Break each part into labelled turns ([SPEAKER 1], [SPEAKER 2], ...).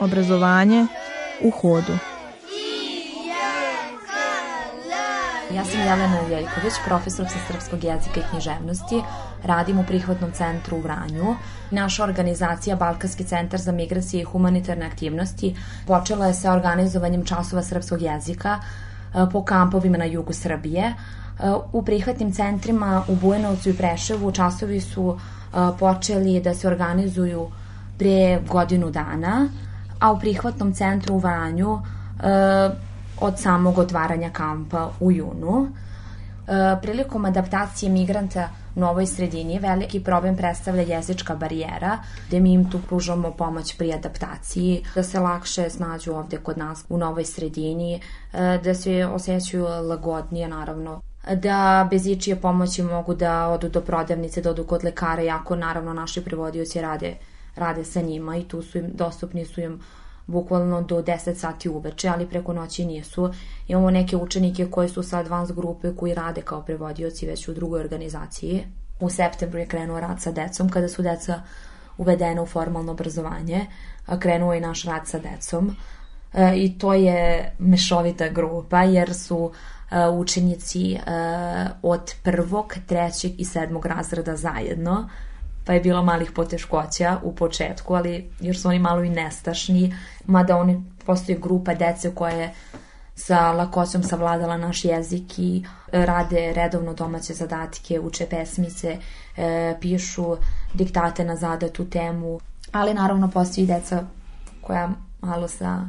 [SPEAKER 1] Obrazovanje u hodu.
[SPEAKER 2] Ja sam Jelena Ljeljković, profesor sa srpskog jezika i književnosti. Radim u prihvatnom centru u Vranju. Naša organizacija Balkanski centar za migracije i humanitarne aktivnosti počela je sa organizovanjem časova srpskog jezika e, po kampovima na jugu Srbije. E, u prihvatnim centrima u Bujanovcu i Preševu časovi su e, počeli da se organizuju pre godinu dana, a u prihvatnom centru u Vranju od samog otvaranja kampa u junu. E, prilikom adaptacije migranta u novoj sredini veliki problem predstavlja jezička barijera, gde mi im tu pružamo pomoć pri adaptaciji, da se lakše snađu ovde kod nas u novoj sredini, e, da se osjećaju lagodnije naravno da bez ičije pomoći mogu da odu do prodavnice, da odu kod lekara, jako naravno naši prevodioci rade, rade sa njima i tu su im, dostupni su im bukvalno do 10 sati uveče, ali preko noći nisu. Imamo neke učenike koji su sa advanced grupe koji rade kao prevodioci već u drugoj organizaciji. U septembru je krenuo rad sa decom kada su deca uvedena u formalno obrazovanje. Krenuo je naš rad sa decom e, i to je mešovita grupa jer su e, učenici e, od prvog, trećeg i sedmog razreda zajedno pa je bilo malih poteškoća u početku, ali još su oni malo i nestašni, mada oni postoji grupa dece koja je sa lakoćom savladala naš jezik i rade redovno domaće zadatke, uče pesmice, e, pišu diktate na zadatu temu, ali naravno postoji deca koja malo sa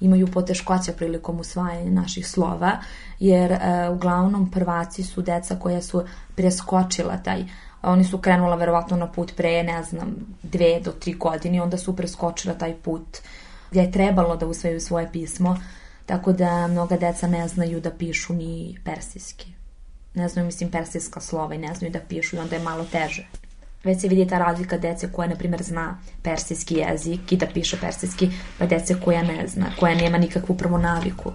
[SPEAKER 2] imaju poteškoća prilikom usvajanja naših slova, jer e, uglavnom prvaci su deca koja su preskočila taj oni su krenula verovatno na put pre, ne znam, dve do tri godine i onda su preskočila taj put gdje je trebalo da usvaju svoje pismo, tako da mnoga deca ne znaju da pišu ni persijski. Ne znaju, mislim, persijska slova i ne znaju da pišu i onda je malo teže. Već se vidi ta razlika dece koja, na primjer, zna persijski jezik i da piše persijski, pa dece koja ne zna, koja nema nikakvu prvo naviku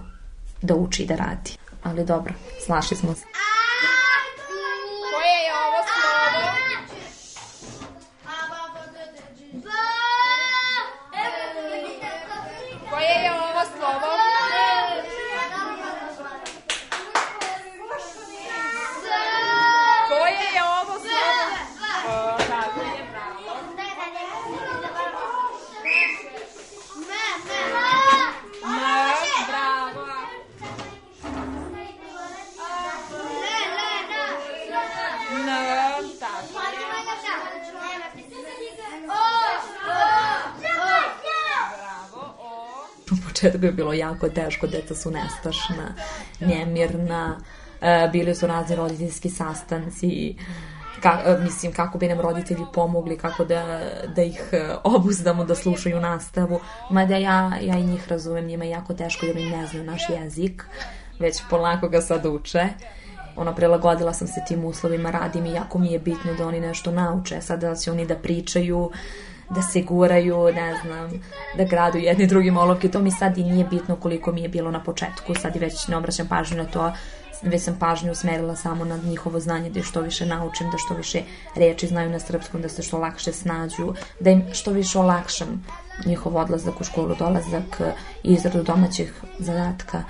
[SPEAKER 2] da uči i da radi. Ali dobro, slašli smo se. Početku je bilo jako teško, deca su nestašna, njemirna, e, bili su razni roditeljski sastanci, ka, e, mislim, kako bi nam roditelji pomogli, kako da, da ih e, obuzdamo da slušaju nastavu. Mada ja, ja i njih razumem, njima je jako teško jer oni ne znaju naš jezik, već polako ga sad uče. Ono, prilagodila sam se tim uslovima, radim i jako mi je bitno da oni nešto nauče. Sada da će oni da pričaju, da se guraju, ne znam, da gradu jedni drugim olovke, to mi sad i nije bitno koliko mi je bilo na početku, sad i već ne obraćam pažnju na to, već sam pažnju usmerila samo na njihovo znanje, da što više naučim, da što više reči znaju na srpskom, da se što lakše snađu, da im što više olakšam njihov odlazak u školu, dolazak i izradu domaćih zadatka.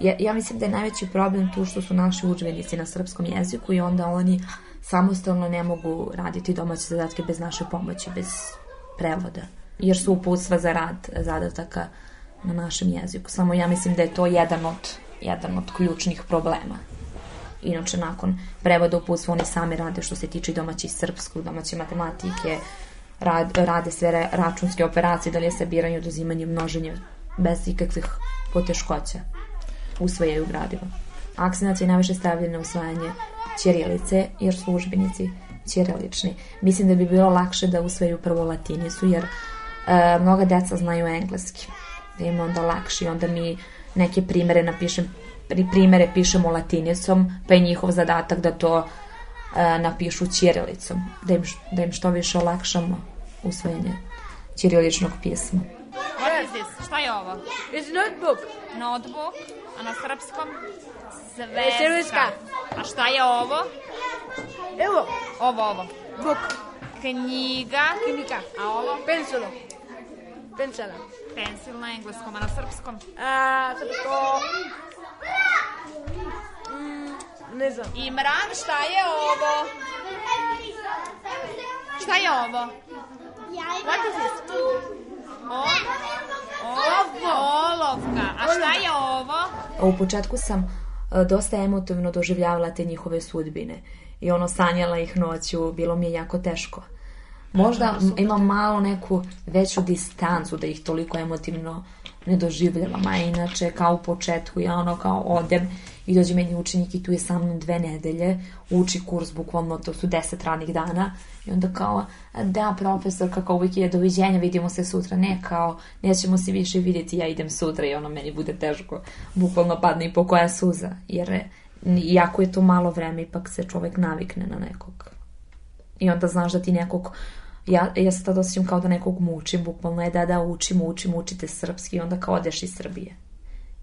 [SPEAKER 2] Ja, ja mislim da je najveći problem tu što su naši učbenici na srpskom jeziku i onda oni samostalno ne mogu raditi domaće zadatke bez naše pomoći, bez prevoda. Jer su uputstva za rad zadataka na našem jeziku. Samo ja mislim da je to jedan od, jedan od ključnih problema. Inače, nakon prevoda uputstva oni sami rade što se tiče domaći srpskog, domaće matematike, rad, rade sve računske operacije, da li je sabiranje, oduzimanje, množenje, bez ikakvih poteškoća. Usvajaju gradivo. Aksenac je najviše stavljen na usvajanje ćirilice, jer su užbenici ćirilični. Mislim da bi bilo lakše da usvaju prvo latinicu, jer e, mnoga deca znaju engleski. Da im onda lakše i onda mi neke primere napišem, primere pišemo latinicom, pa je njihov zadatak da to e, napišu ćirilicom, da im, da im što više olakšamo usvojenje ćiriličnog pisma.
[SPEAKER 3] Is this? Šta je ovo?
[SPEAKER 4] It's notebook.
[SPEAKER 3] Notebook, a na srpskom?
[SPEAKER 4] Zvezka.
[SPEAKER 3] A šta je ovo?
[SPEAKER 4] Evo.
[SPEAKER 3] Ovo, ovo.
[SPEAKER 4] Book.
[SPEAKER 3] Knjiga.
[SPEAKER 4] Knjiga.
[SPEAKER 3] A ovo?
[SPEAKER 4] Pensilo. Pensala.
[SPEAKER 3] Pensil na engleskom, a na srpskom?
[SPEAKER 4] A, sad to... Mm, ne znam.
[SPEAKER 3] Imran, šta je ovo? Šta je ovo?
[SPEAKER 4] What is this?
[SPEAKER 3] Ovo. Olovka. A šta je ovo?
[SPEAKER 2] U početku sam e, dosta emotivno doživljavala te njihove sudbine i ono sanjala ih noću, bilo mi je jako teško. Možda imam malo neku veću distancu da ih toliko emotivno ne doživljavam, a inače kao u početku ja ono kao odem i dođe meni učenik i tu je sa mnom dve nedelje, uči kurs bukvalno, to su deset ranih dana. I onda kao, da profesor, kako uvijek je doviđenja, vidimo se sutra, ne kao, nećemo se više vidjeti, ja idem sutra. I ono meni bude teško, bukvalno padne i po koja suza, jer iako je to malo vreme, ipak se čovek navikne na nekog. I onda znaš da ti nekog ja, ja se tada osjećam kao da nekog mučim, bukvalno je da da učim, učim, učite srpski i onda kao odeš iz Srbije.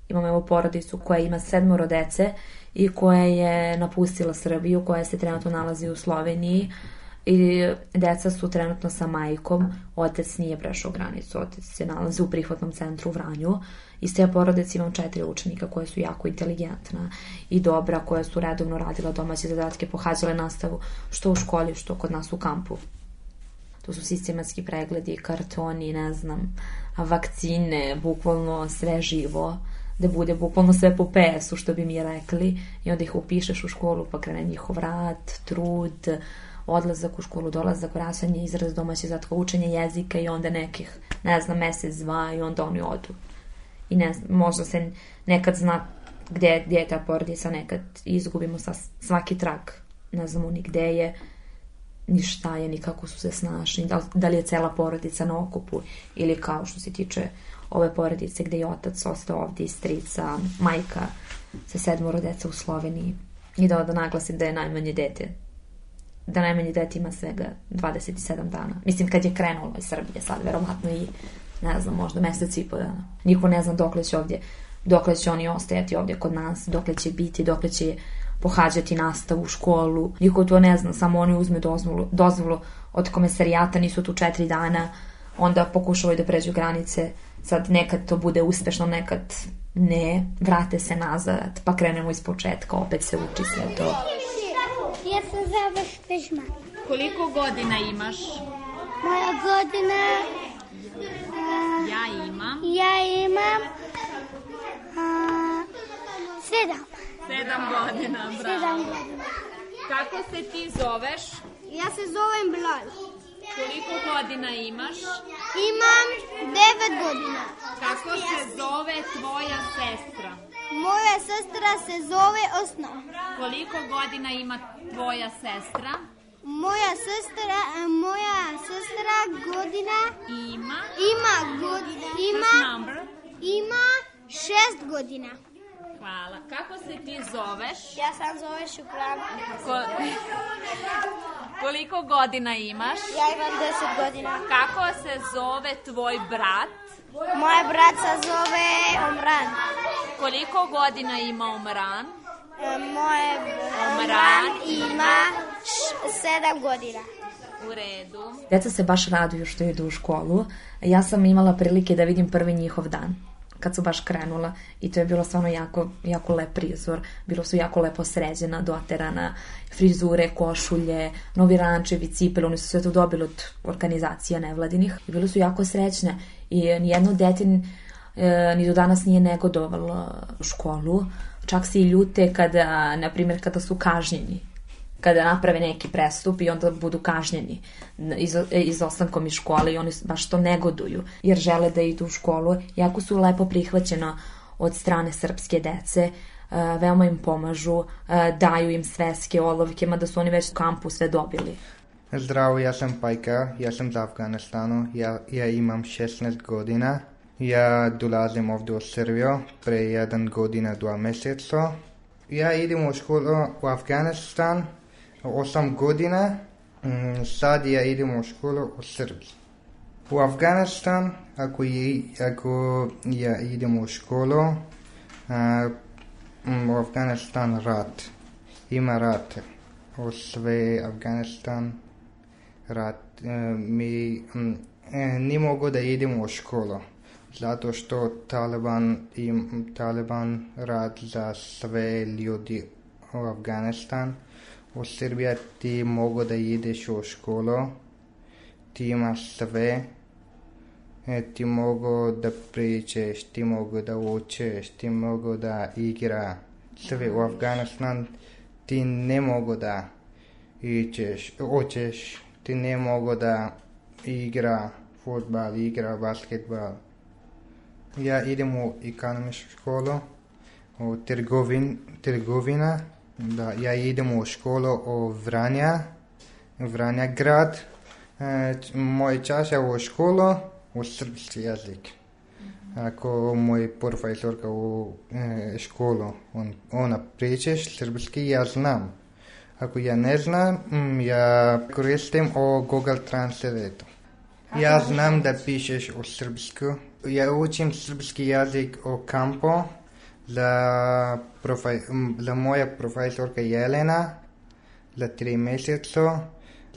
[SPEAKER 2] Imam evo porodicu koja ima sedmoro dece i koja je napustila Srbiju, koja se trenutno nalazi u Sloveniji i deca su trenutno sa majkom, otac nije prešao granicu, otac se nalazi u prihvatnom centru u Vranju. Iz te porodice imam četiri učenika koje su jako inteligentna i dobra, koje su redovno radila domaće zadatke, pohađale nastavu što u školi, što kod nas u kampu. To su sistematski pregledi, kartoni, ne znam, vakcine, bukvalno sve živo da bude bukvalno sve po PS-u, što bi mi rekli, i onda ih upišeš u školu, pa krene njihov rad, trud, odlazak u školu, dolazak, vraćanje, izraz domaće zatko, učenje jezika i onda nekih, ne znam, mesec, dva i onda oni odu. I ne znam, možda se nekad zna gde, gde je ta porodica, nekad izgubimo sa svaki trak, ne znamo ni gde je, ni šta je, ni kako su se snašli, da, da li je cela porodica na okupu ili kao što se tiče ove porodice gde je otac ostao ovdje iz strica, majka sa sedmoro deca u Sloveniji i da, da naglasim da je najmanje dete da najmanje dete ima svega 27 dana. Mislim, kad je krenulo iz Srbije sad, verovatno i, ne znam, možda mesec i po dana. Niko ne zna dokle će ovdje, dokle će oni ostajati ovdje kod nas, dokle će biti, dokle će pohađati nastavu u školu. Niko to ne zna, samo oni uzme dozvolu, dozvolu od komesarijata, nisu tu četiri dana, onda pokušavaju da pređu granice, sad nekad to bude uspešno, nekad ne, vrate se nazad, pa krenemo iz početka, opet se uči sve to.
[SPEAKER 5] Ja se zove Špežma.
[SPEAKER 3] Koliko godina imaš?
[SPEAKER 5] Moja godina... A,
[SPEAKER 3] Ja imam
[SPEAKER 5] ja imam... A, sedam.
[SPEAKER 3] Sedam godina,
[SPEAKER 5] Sedam
[SPEAKER 3] bravo.
[SPEAKER 5] godina.
[SPEAKER 3] Kako se ti zoveš?
[SPEAKER 5] Ja se zovem Bilal.
[SPEAKER 3] Koliko godina imaš?
[SPEAKER 5] Imam devet godina.
[SPEAKER 3] Kako se zove tvoja sestra?
[SPEAKER 5] Moja sestra se zove Osno.
[SPEAKER 3] Koliko godina ima tvoja sestra?
[SPEAKER 5] Moja sestra, moja sestra godina
[SPEAKER 3] Ima
[SPEAKER 5] ima godina, ima,
[SPEAKER 3] First number.
[SPEAKER 5] ima šest godina.
[SPEAKER 3] Hvala. Kako se ti zoveš?
[SPEAKER 5] Ja sam zove Šukran.
[SPEAKER 3] Ko... Koliko godina imaš?
[SPEAKER 5] Ja imam deset godina.
[SPEAKER 3] Kako se zove tvoj brat?
[SPEAKER 5] Moja brat se zove Omran.
[SPEAKER 3] Koliko godina ima Omran?
[SPEAKER 5] E, Moje
[SPEAKER 3] Omran
[SPEAKER 5] Omran ima š- sedam godina.
[SPEAKER 3] U redu.
[SPEAKER 2] Deca se baš raduju što idu u školu. Ja sam imala prilike da vidim prvi njihov dan kad su baš krenula. I to je bilo stvarno jako, jako lep prizor. Bilo su jako lepo sređena, doterana, frizure, košulje, novi rančevi, cipele, oni su sve to dobili od organizacija nevladinih. I bili su jako srećne. I nijedno detin e, ni do danas nije negodovala školu. Čak se i ljute kada, na primjer, kada su kažnjeni kada naprave neki prestup i onda budu kažnjeni iz, izostankom iz škole i oni baš to negoduju jer žele da idu u školu, jako su lepo prihvaćena od strane srpske dece, uh, veoma im pomažu, uh, daju im sveske, olovke, mada su oni već u kampu sve dobili.
[SPEAKER 6] Zdravo, ja sam Pajka, ja sam iz Afganistanu, ja, ja imam 16 godina. Ja dolazim ovdje u Srbiju pre jedan godina, dva meseca. Ja idem u školu u Afganistan, 8 godina, mm, sad ja idem u školu u Srbiji. U Afganistan, ako, je, ako ja idem u školu, u Afganistan rat. Ima rat. U sve Afganistan rat. A, mi ne mogu da idem u školu. Zato što Taliban, im, Taliban rad za sve ljudi u Afganistan. U Srbiji ti mogu da ideš u školu, ti imaš sve, ti mogu da pričeš, ti mogu da učeš, ti mogu da igra. Sve u Afganistan ti ne mogu da ićeš, učeš, ti ne mogu da igra futbal, igra basketbal. Ja idem u ekonomsku školu, u trgovin, trgovina, da ja idem u školu u Vranja, Vranja grad. E, moj čas je u školu u srpski jezik. Ako moj profesorka u e, školu, on, ona pričeš srpski, ja znam. Ako ja ne znam, ja koristim o Google Translate. Ja znam da pišeš u srpsku. Ja učim srpski jezik u kampu za, profe, za moja profesorka Jelena za tri meseca.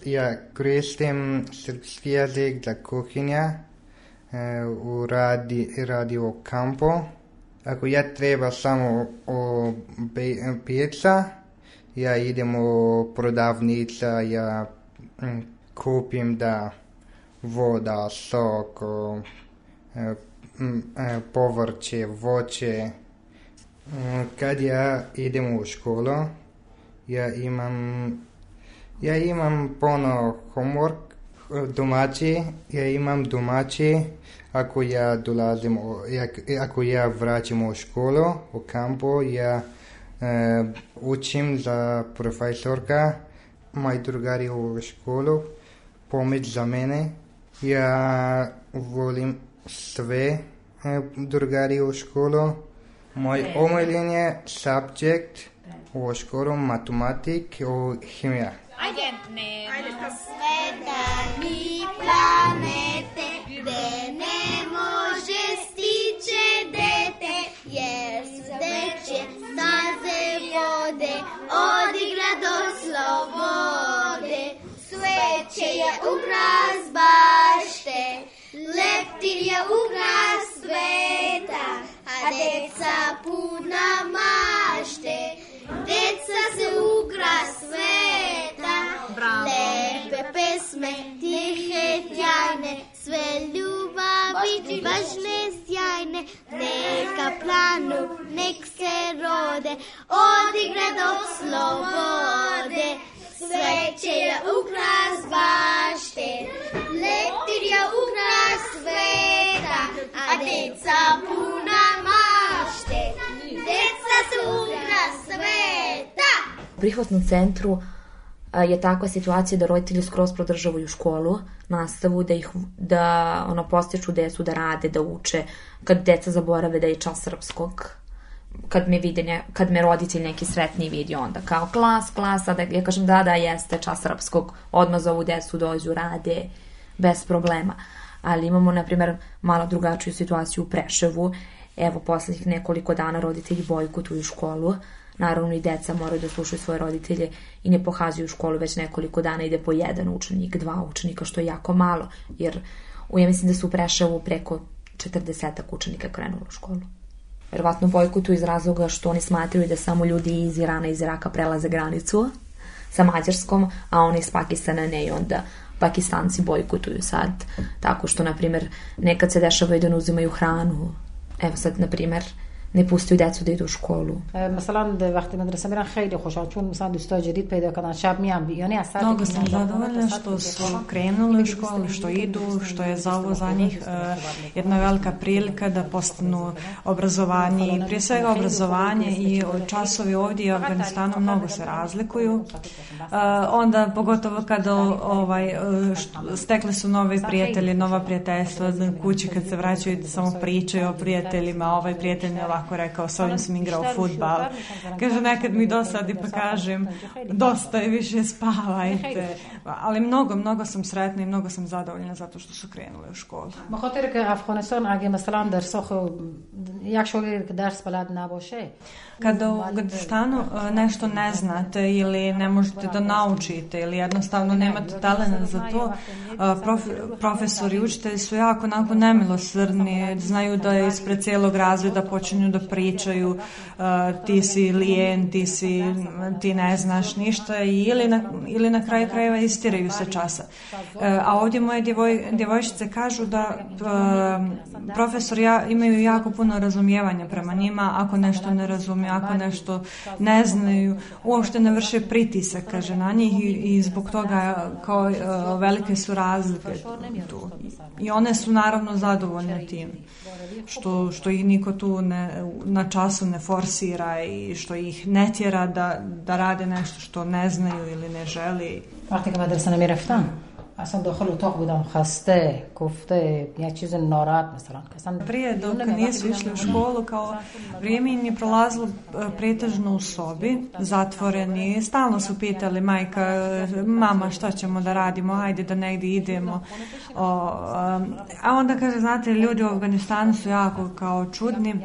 [SPEAKER 6] Ja koristim srpski jezik za kuhinja e, u radi, radio kampu. Ako ja treba samo o pizza, ja idem u prodavnica, ja m, kupim da voda, sok, e, m, e, povrće, voće, kad ja idem u školu, ja imam, ja imam puno homework domaći, ja imam domaći, ako ja dolazim, ako ja vraćam u školu, u kampu, ja uh, učim za profesorka, moj drugari u školu, pomoć za mene. Ja volim sve drugari u školu, Moj omiljen subject u školu matematik i hemija.
[SPEAKER 3] Ajde, ne. Ajde,
[SPEAKER 5] Sveta mi planete gde ne može stiće dete, jer su deče staze vode, odigra do slobode. Sveće je ukras bašte, leptir je ukras deca puna mašte, deca se ukras sveta.
[SPEAKER 3] Bravo.
[SPEAKER 5] Lepe pesme, tihe, tjajne, sve ljubavi, važne, sjajne, neka planu, nek se rode, odigre do slobode. Sveće je ukras bašte, leptir je ukras sveta, a deca puna mašte, deca su ukras sveta.
[SPEAKER 2] U prihvatnom centru je takva situacija da roditelji skroz prodržavaju školu, nastavu, da ih da ono postiču decu da rade, da uče, kad deca zaborave da je čas srpskog, kad me vide, ne, kad me roditelj neki sretni vidi onda kao klas, klas, a da ja kažem da, da, jeste čas srpskog, odmah za ovu decu dođu, rade, bez problema. Ali imamo, na primjer, malo drugačiju situaciju u Preševu. Evo, poslednjih nekoliko dana roditelji bojkotuju školu. Naravno i deca moraju da slušaju svoje roditelje i ne pohazuju školu već nekoliko dana, ide po jedan učenik, dva učenika, što je jako malo, jer ja mislim da su u Preševu preko 40 učenika krenulo u školu verovatno bojkotuju iz razloga što oni smatraju da samo ljudi iz Irana i iz Iraka prelaze granicu sa Mađarskom, a oni iz Pakistana ne i onda Pakistanci bojkotuju sad. Tako što, na primjer, nekad se dešava i da ne uzimaju hranu Evo sad, na primjer, ne pustiju decu da idu u školu.
[SPEAKER 7] مثلا وقتی مدرسه میرن خیلی خوشحال چون مثلا دوستای جدید پیدا کردن شب میان یعنی از ساعت
[SPEAKER 8] Mnogo sam zadovoljna što su krenuli u školu, što idu, što je za ovo za njih uh, jedna velika prilika da postanu obrazovanje i prije svega obrazovanje i časovi ovdje u Afganistanu mnogo se razlikuju. Uh, onda pogotovo kada ovaj, uh, stekli su nove prijatelje, nova prijateljstva, kući kad se vraćaju samo pričaju o prijateljima, ovaj prijatelj je ovako rekao, s ovim sam igrao futbal. Kaže, nekad mi dosadi pa kažem, dosta je više spavajte. Ali mnogo, mnogo sam sretna i mnogo sam zadovoljna zato što su krenule u školu.
[SPEAKER 7] بخاطر که افغانستان اگه مثلا درس یک شاگرد که درس بلد نباشه
[SPEAKER 8] Kada u Afganistanu nešto ne znate ili ne možete da naučite ili jednostavno nemate talena za to, prof, profesori i učitelji su jako onako nemilosrdni, znaju da je ispred cijelog razreda počinju da pričaju ti si lijen, ti si, ti ne znaš ništa ili na, ili na kraju krajeva istiraju se časa. A ovdje moje djevoj, djevojčice kažu da profesori ja, imaju jako puno razumijevanja prema njima ako nešto ne razumiju, ako nešto ne znaju, uopšte ne vrše pritisak, kaže, na njih i, i zbog toga kao uh, velike su razlike tu. I one su naravno zadovoljne tim, što, što ih niko tu ne, na času ne forsira i što ih ne tjera da, da rade nešto što ne znaju ili ne želi.
[SPEAKER 7] da madrasa namira ftan. اصلا داخل اتاق بودم خسته کوفته یک چیز ناراحت مثلا اصلا
[SPEAKER 8] prije dok nisu išli u školu kao vrijeme im je prolazilo pretežno u sobi zatvoreni stalno su pitali majka mama šta ćemo da radimo ajde da negdje idemo o, a onda kaže znate ljudi u Afganistanu su jako kao čudni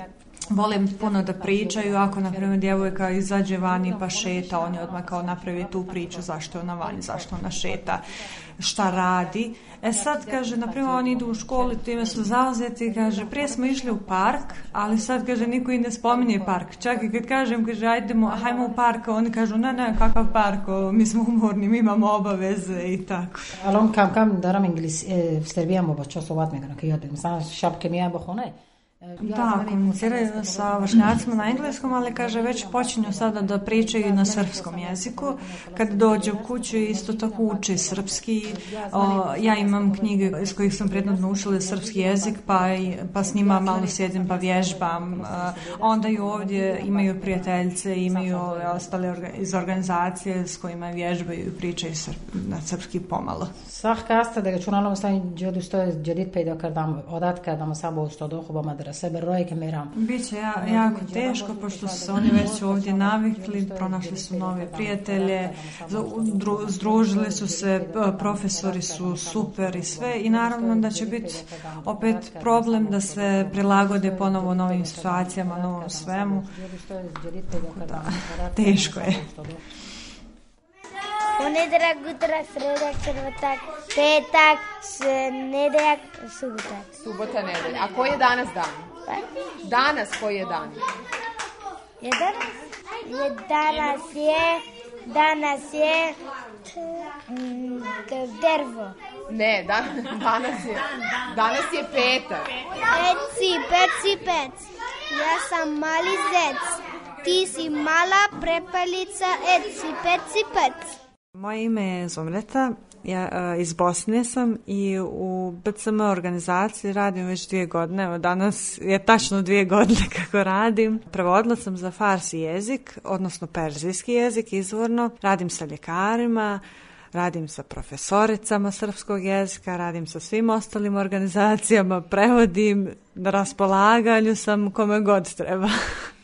[SPEAKER 8] volim puno da pričaju, ako na primjer djevojka izađe vani pa šeta, oni odmah kao napravi tu priču zašto je ona vani, zašto ona šeta, šta radi. E sad, kaže, naprimo, oni idu u školu time su zauzeti, kaže, prije smo išli u park, ali sad, kaže, niko i ne spominje park. Čak i kad kažem, kaže, ajdemo, hajmo u park, oni kažu, ne, ne, kakav park, o, mi smo umorni, mi imamo obaveze i tako.
[SPEAKER 7] Ali on kam, kam, daram inglis, e, v Srbiji imamo, su čas kada ki jodbim, sam šapke mi je bo honaj. Da,
[SPEAKER 8] da komuniciraju sa vršnjacima na engleskom, ali kaže već počinju sada da pričaju na srpskom jeziku. Kad dođe u kuću isto tako uči srpski. O, ja imam knjige iz kojih sam prednodno učila srpski jezik, pa, pa s njima malo sjedim pa vježbam. Onda i ovdje imaju prijateljice, imaju ostale orga, iz organizacije s kojima vježbaju i pričaju srp, na srpski pomalo.
[SPEAKER 7] Svah kasta da računalom stavim džodu što je džodit pa i dokar dam odatka da mu sabo što dohobama kamera, sebe roje kamera.
[SPEAKER 8] Biće ja, jako teško, pošto su oni već ovdje navikli, pronašli su nove prijatelje, združili su se, profesori su super i sve i naravno da će biti opet problem da se prilagode ponovo novim situacijama, novom svemu. Da, teško je.
[SPEAKER 5] Ponedeljak, utorak, sredak, četvrtak, petak, nedeljak, subota.
[SPEAKER 9] Subota, nedelja. A koji je danas dan? Danas koji je dan?
[SPEAKER 5] Je danas? Je danas je, danas je mm, drvo.
[SPEAKER 9] Ne, da, danas je, danas je petak.
[SPEAKER 5] Peci, peci, pec. Ja sam mali zec. Ti si mala prepelica, eci, peci, pec.
[SPEAKER 8] Moje ime je Zumreta, ja iz Bosne sam i u BCM organizaciji radim već dvije godine. Evo danas je tačno dvije godine kako radim. Prevodila sam za farsi jezik, odnosno perzijski jezik izvorno. Radim sa ljekarima, radim sa profesoricama srpskog jezika, radim sa svim ostalim organizacijama, prevodim, na raspolaganju sam kome god treba.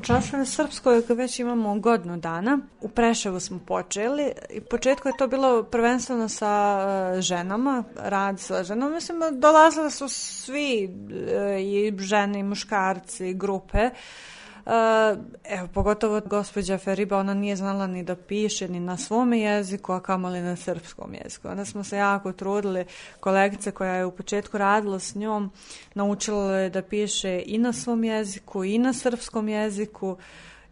[SPEAKER 8] Časove srpskoj već imamo godinu dana. U Preševu smo počeli i u početku je to bilo prvenstveno sa ženama, rad sa ženama. Mislim, dolazile su svi i žene i muškarci, i grupe. Evo, pogotovo gospođa Feriba, ona nije znala ni da piše ni na svom jeziku, a kamali na srpskom jeziku. Onda smo se jako trudili, kolegice koja je u početku radila s njom, naučila je da piše i na svom jeziku i na srpskom jeziku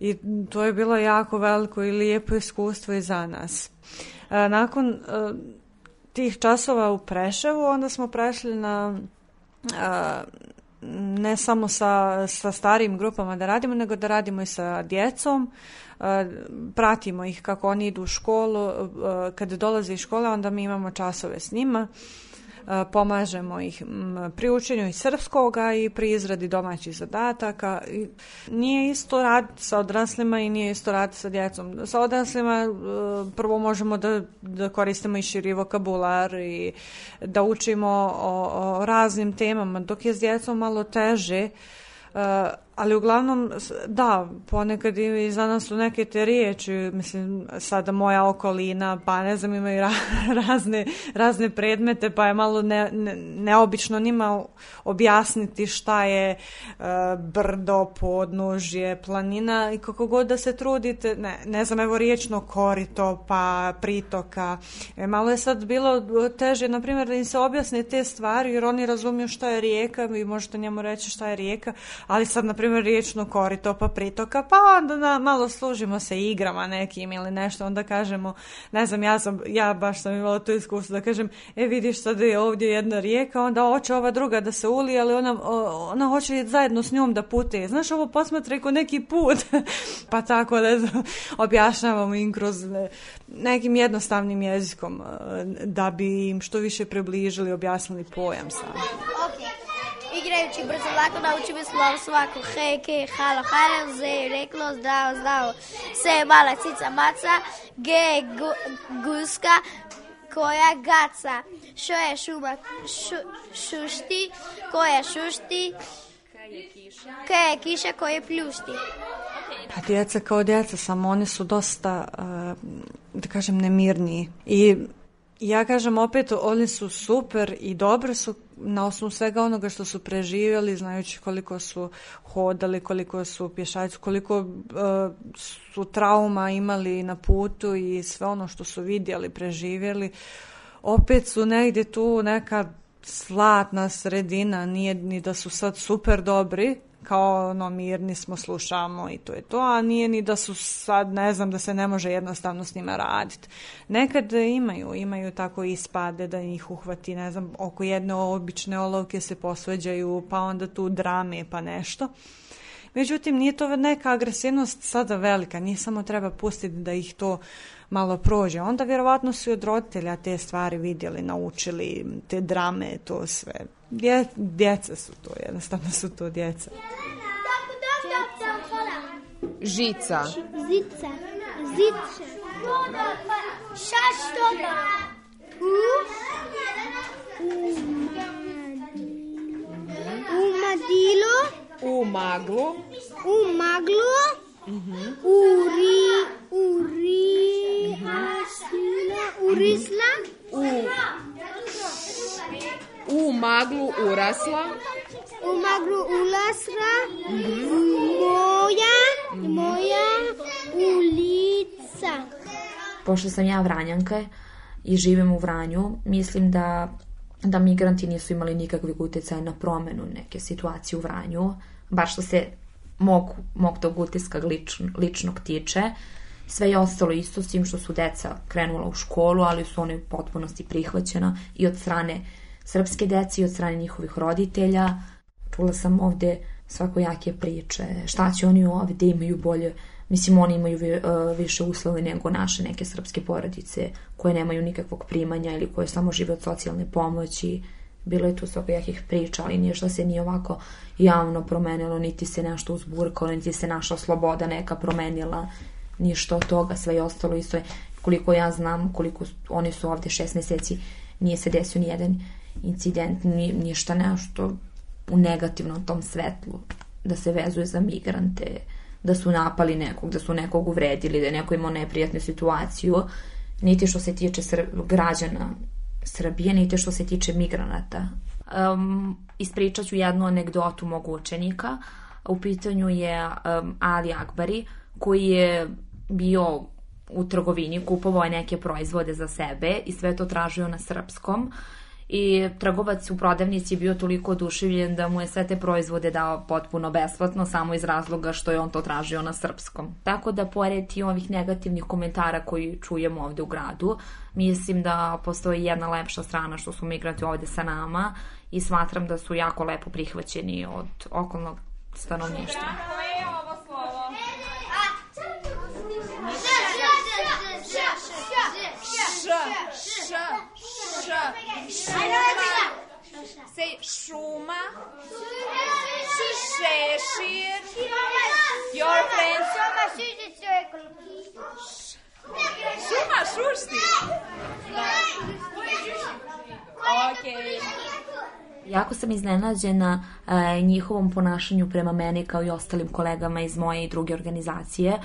[SPEAKER 8] i to je bilo jako veliko i lijepo iskustvo i za nas. Nakon tih časova u Preševu, onda smo prešli na ne samo sa, sa starijim grupama da radimo, nego da radimo i sa djecom. E, pratimo ih kako oni idu u školu. E, kad dolaze iz škole, onda mi imamo časove s njima. E, pomažemo ih pri učenju i srpskoga i pri izradi domaćih zadataka. Nije isto raditi sa odraslima i nije isto raditi sa djecom. Sa odraslima e, prvo možemo da, da koristimo i širi vokabular i da učimo o, o raznim temama, dok je s djecom malo teže Uh, ali uglavnom, da, ponekad i za nas su neke te riječi, mislim, sada moja okolina, pa ne znam, imaju ra razne, razne predmete, pa je malo ne, ne, neobično njima objasniti šta je uh, brdo, podnožje, planina i kako god da se trudite, ne, ne znam, evo riječno korito, pa pritoka. E, malo je sad bilo teže, na primjer, da im se objasne te stvari, jer oni razumiju šta je rijeka, vi možete njemu reći šta je rijeka, ali sad, na primjer, riječno korito pa pritoka, pa onda na, malo služimo se igrama nekim ili nešto, onda kažemo, ne znam, ja, sam, ja baš sam imala to iskustvo da kažem, e vidiš sad je ovdje jedna rijeka, onda hoće ova druga da se uli, ali ona, ona hoće zajedno s njom da pute. Znaš, ovo posmatra ko neki put. pa tako, znam, objašnjavamo im kroz nekim jednostavnim jezikom da bi im što više približili, objasnili pojam sam.
[SPEAKER 5] Okay. Igrajući brzo lako naučimo slov svako. Hej, ke, halo, halo, ze, reklo, zdravo, zdravo. Se, mala cica, maca, ge, gu, guska, koja gaca. Šo je šuma, šu, šušti, koja šušti, Kaj je kiša koje pljušti.
[SPEAKER 8] Pa djeca kao djeca, samo oni su dosta, da kažem, nemirniji. I ja kažem opet, oni su super i dobro su na osnovu svega onoga što su preživjeli, znajući koliko su hodali, koliko su pješaci, koliko uh, su trauma imali na putu i sve ono što su vidjeli, preživjeli, opet su negdje tu neka slatna sredina, nije ni da su sad super dobri, kao ono mirni smo, slušamo i to je to, a nije ni da su sad, ne znam, da se ne može jednostavno s njima raditi. Nekad imaju, imaju tako ispade da ih uhvati, ne znam, oko jedne obične olovke se posveđaju, pa onda tu drame, pa nešto. Međutim, nije to neka agresivnost sada velika, nije samo treba pustiti da ih to malo prođe. Onda vjerovatno su i od roditelja te stvari vidjeli, naučili, te drame, to sve. Dje, djeca su to, jednostavno su to djeca.
[SPEAKER 9] Žica.
[SPEAKER 5] Zica. Zica. Šaštoga. U madilo.
[SPEAKER 9] U Mhm.
[SPEAKER 5] Uri. Uri. Asila. Urisla.
[SPEAKER 9] U u maglu urasla.
[SPEAKER 5] U maglu urasla. Moja, moja ulica.
[SPEAKER 2] Pošto sam ja Vranjanka i živim u Vranju, mislim da da migranti nisu imali nikakvih utjecaja na promenu neke situacije u Vranju, bar što se mog, mog tog utiska lično, ličnog tiče. Sve je ostalo isto s tim što su deca krenula u školu, ali su one u potpunosti prihvaćena i od strane srpske deci, od strane njihovih roditelja. Čula sam ovde svakojake priče, šta će oni ovde imaju bolje, mislim oni imaju više uslove nego naše neke srpske porodice koje nemaju nikakvog primanja ili koje samo žive od socijalne pomoći. Bilo je tu svakojakih priča, ali ništa se nije ovako javno promenilo, niti se nešto uzburkalo, niti se naša sloboda neka promenila, ništa od toga, sve je ostalo isto. Je, koliko ja znam, koliko oni su ovde šest meseci, nije se desio ni jedan incident, ni, ništa nešto u negativnom tom svetlu, da se vezuje za migrante, da su napali nekog, da su nekog uvredili, da je neko imao neprijatnu situaciju, niti što se tiče građana Srbije, niti što se tiče migranata. Um, ispričat ću jednu anegdotu mog učenika. U pitanju je um, Ali Akbari, koji je bio u trgovini, kupovao je neke proizvode za sebe i sve to tražio na srpskom i trgovac u prodavnici je bio toliko oduševljen da mu je sve te proizvode dao potpuno besplatno samo iz razloga što je on to tražio na srpskom. Tako da pored i ovih negativnih komentara koji čujemo ovde u gradu, mislim da postoji jedna lepša strana što su migranti ovde sa nama i smatram da su jako lepo prihvaćeni od okolnog stanovništva.
[SPEAKER 3] Koje je ovo slovo?
[SPEAKER 9] Š, š, š, Se, šuma, šešir, your friend. Šuma, šušti. Okej.
[SPEAKER 2] Jako sam iznenađena e, njihovom ponašanju prema meni kao i ostalim kolegama iz moje i druge organizacije.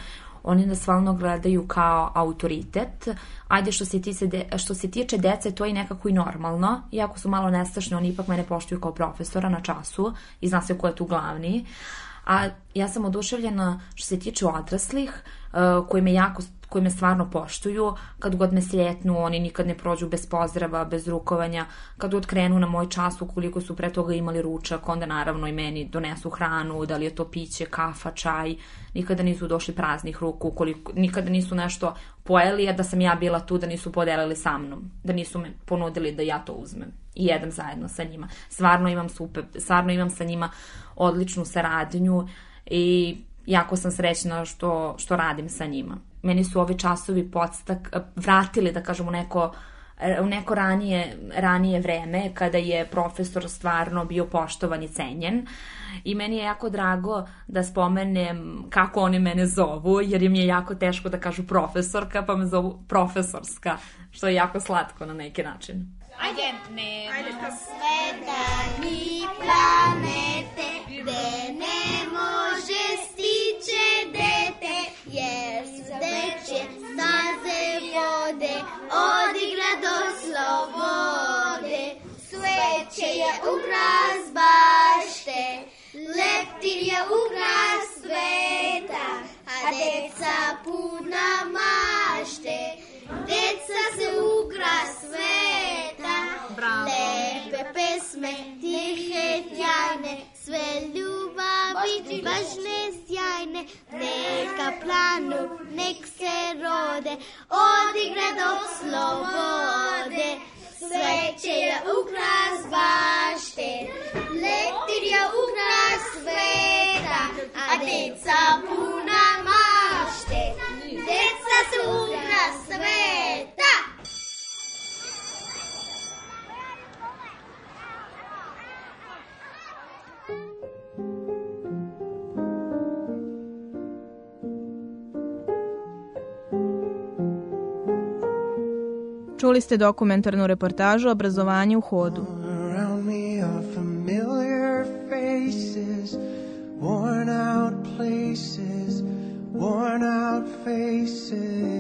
[SPEAKER 2] Oni nas stvarno gledaju kao autoritet. Ajde, što se, tiče, de, što se tiče dece, to je nekako i normalno. Iako su malo nestašni, oni ipak mene poštuju kao profesora na času i zna se ko je tu glavni. A ja sam oduševljena što se tiče odraslih, uh, koji me jako koji me stvarno poštuju, kad god me slijetnu, oni nikad ne prođu bez pozdrava, bez rukovanja, kad god krenu na moj čas, ukoliko su pre toga imali ručak, onda naravno i meni donesu hranu, da li je to piće, kafa, čaj, nikada nisu došli praznih ruku, ukoliko, nikada nisu nešto pojeli, a da sam ja bila tu, da nisu podelili sa mnom, da nisu me ponudili da ja to uzmem i jedem zajedno sa njima. Stvarno imam super, stvarno imam sa njima odličnu saradnju i jako sam srećna što, što radim sa njima. Meni su ovi časovi podstak, vratili, da kažemo, neko u neko ranije, ranije vreme kada je profesor stvarno bio poštovan i cenjen i meni je jako drago da spomenem kako oni mene zovu jer im je jako teško da kažu profesorka pa me zovu profesorska što je jako slatko na neki način.
[SPEAKER 3] Ajde, ne. Ajde,
[SPEAKER 5] Sveta mi planete gde ne može stiće dete, jer su deče staze vode, odigra do slobode. Sveće je ukras bašte, leptir je ukras sveta, a deca puna mašte, deca se ukras sveta.
[SPEAKER 3] Bravo.
[SPEAKER 5] Lepe pesme, tihe, tjajne, sve ljubavi, važne, neka planu, nek se rode, odigre do slobode. Sveće je ukras bašte, leptir je ukras sveta, a deca puna mašte, deca su ukras sveta.
[SPEAKER 1] Čuli ste dokumentarnu reportažu Obrazovanje u hodu.
[SPEAKER 10] Worn out places, worn out faces,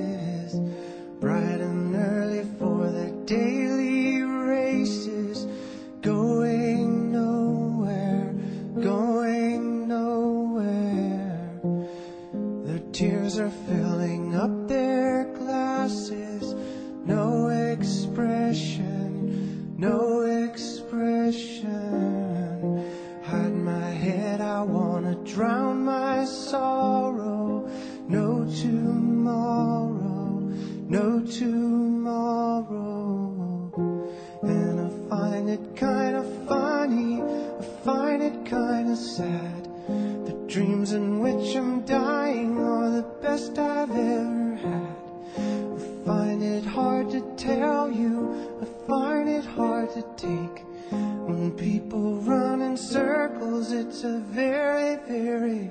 [SPEAKER 10] very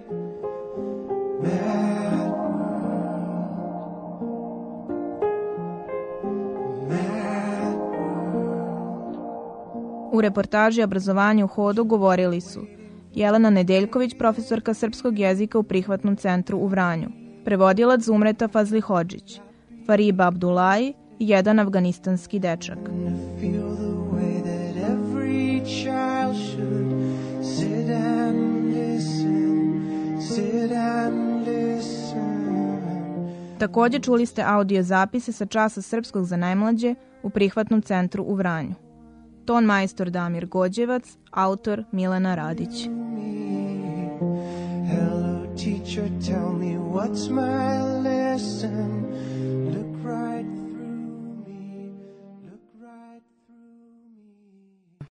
[SPEAKER 10] mad
[SPEAKER 1] U reportaži Obrazovanje u hodu govorili su Jelena Nedeljković, profesorka srpskog jezika u prihvatnom centru u Vranju, prevodilac Zumreta Fazli Hodžić, Fariba Abdulaji i jedan afganistanski dečak.
[SPEAKER 10] feel the way that every child should
[SPEAKER 1] Takođe čuli ste audio zapise sa časa srpskog za najmlađe u prihvatnom centru u Vranju. Ton majstor Damir Gođevac, autor Milena Radić.
[SPEAKER 10] Hello, teacher, tell me what's my lesson.